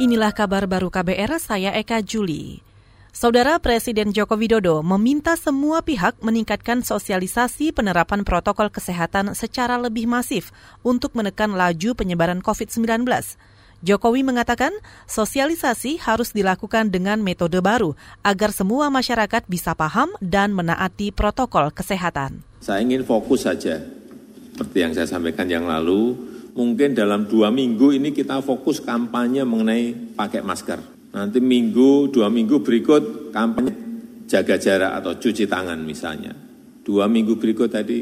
Inilah kabar baru KBR, saya Eka Juli. Saudara Presiden Joko Widodo meminta semua pihak meningkatkan sosialisasi penerapan protokol kesehatan secara lebih masif untuk menekan laju penyebaran COVID-19. Jokowi mengatakan sosialisasi harus dilakukan dengan metode baru agar semua masyarakat bisa paham dan menaati protokol kesehatan. Saya ingin fokus saja, seperti yang saya sampaikan yang lalu, mungkin dalam dua minggu ini kita fokus kampanye mengenai pakai masker. Nanti minggu, dua minggu berikut kampanye jaga jarak atau cuci tangan misalnya. Dua minggu berikut tadi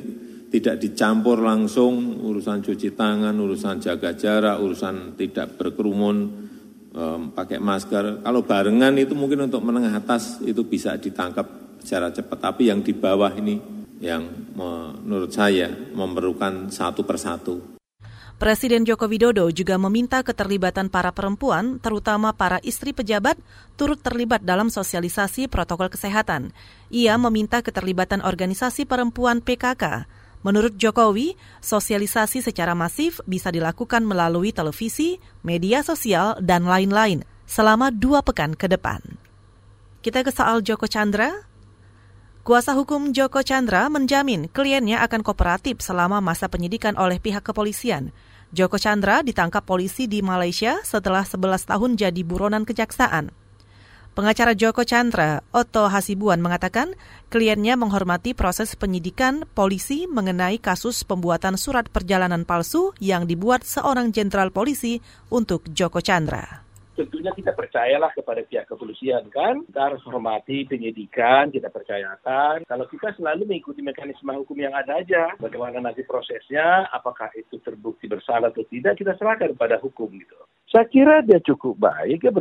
tidak dicampur langsung urusan cuci tangan, urusan jaga jarak, urusan tidak berkerumun, um, pakai masker. Kalau barengan itu mungkin untuk menengah atas itu bisa ditangkap secara cepat. Tapi yang di bawah ini yang menurut saya memerlukan satu persatu. Presiden Joko Widodo juga meminta keterlibatan para perempuan, terutama para istri pejabat, turut terlibat dalam sosialisasi protokol kesehatan. Ia meminta keterlibatan organisasi perempuan PKK. Menurut Jokowi, sosialisasi secara masif bisa dilakukan melalui televisi, media sosial, dan lain-lain selama dua pekan ke depan. Kita ke soal Joko Chandra. Kuasa hukum Joko Chandra menjamin kliennya akan kooperatif selama masa penyidikan oleh pihak kepolisian. Joko Chandra ditangkap polisi di Malaysia setelah 11 tahun jadi buronan kejaksaan. Pengacara Joko Chandra, Otto Hasibuan mengatakan kliennya menghormati proses penyidikan polisi mengenai kasus pembuatan surat perjalanan palsu yang dibuat seorang jenderal polisi untuk Joko Chandra tentunya kita percayalah kepada pihak kepolisian kan. Kita harus hormati penyidikan, kita percayakan. Kalau kita selalu mengikuti mekanisme hukum yang ada aja, bagaimana nanti prosesnya, apakah itu terbukti bersalah atau tidak, kita serahkan pada hukum gitu. Saya kira dia cukup baik, ya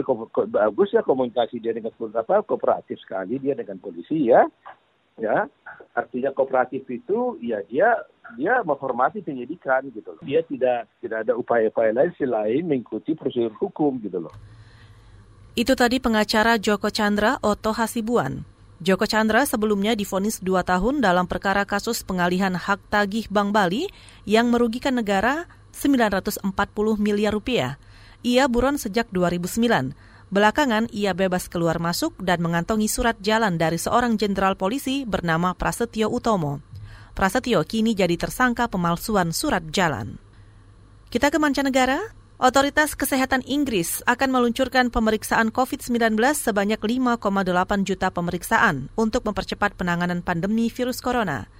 bagus ya komunikasi dia dengan apa, kooperatif sekali dia dengan polisi ya. Ya, artinya kooperatif itu ya dia dia menghormati penyidikan gitu loh. Dia tidak tidak ada upaya-upaya lain selain mengikuti prosedur hukum gitu loh. Itu tadi pengacara Joko Chandra Oto Hasibuan. Joko Chandra sebelumnya difonis dua tahun dalam perkara kasus pengalihan hak tagih Bank Bali yang merugikan negara 940 miliar rupiah. Ia buron sejak 2009. Belakangan ia bebas keluar masuk dan mengantongi surat jalan dari seorang jenderal polisi bernama Prasetyo Utomo. Prasetyo kini jadi tersangka pemalsuan surat jalan. Kita ke mancanegara, Otoritas Kesehatan Inggris akan meluncurkan pemeriksaan COVID-19 sebanyak 5,8 juta pemeriksaan untuk mempercepat penanganan pandemi virus corona.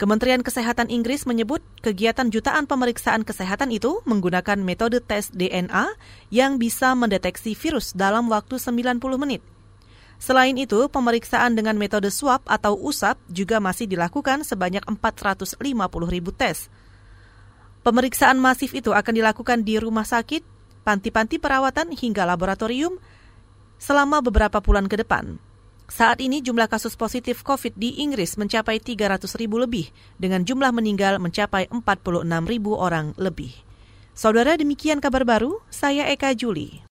Kementerian Kesehatan Inggris menyebut kegiatan jutaan pemeriksaan kesehatan itu menggunakan metode tes DNA yang bisa mendeteksi virus dalam waktu 90 menit. Selain itu, pemeriksaan dengan metode swab atau USAP juga masih dilakukan sebanyak 450 ribu tes. Pemeriksaan masif itu akan dilakukan di rumah sakit, panti-panti perawatan hingga laboratorium selama beberapa bulan ke depan. Saat ini jumlah kasus positif COVID di Inggris mencapai 300 ribu lebih, dengan jumlah meninggal mencapai 46 ribu orang lebih. Saudara demikian kabar baru, saya Eka Juli.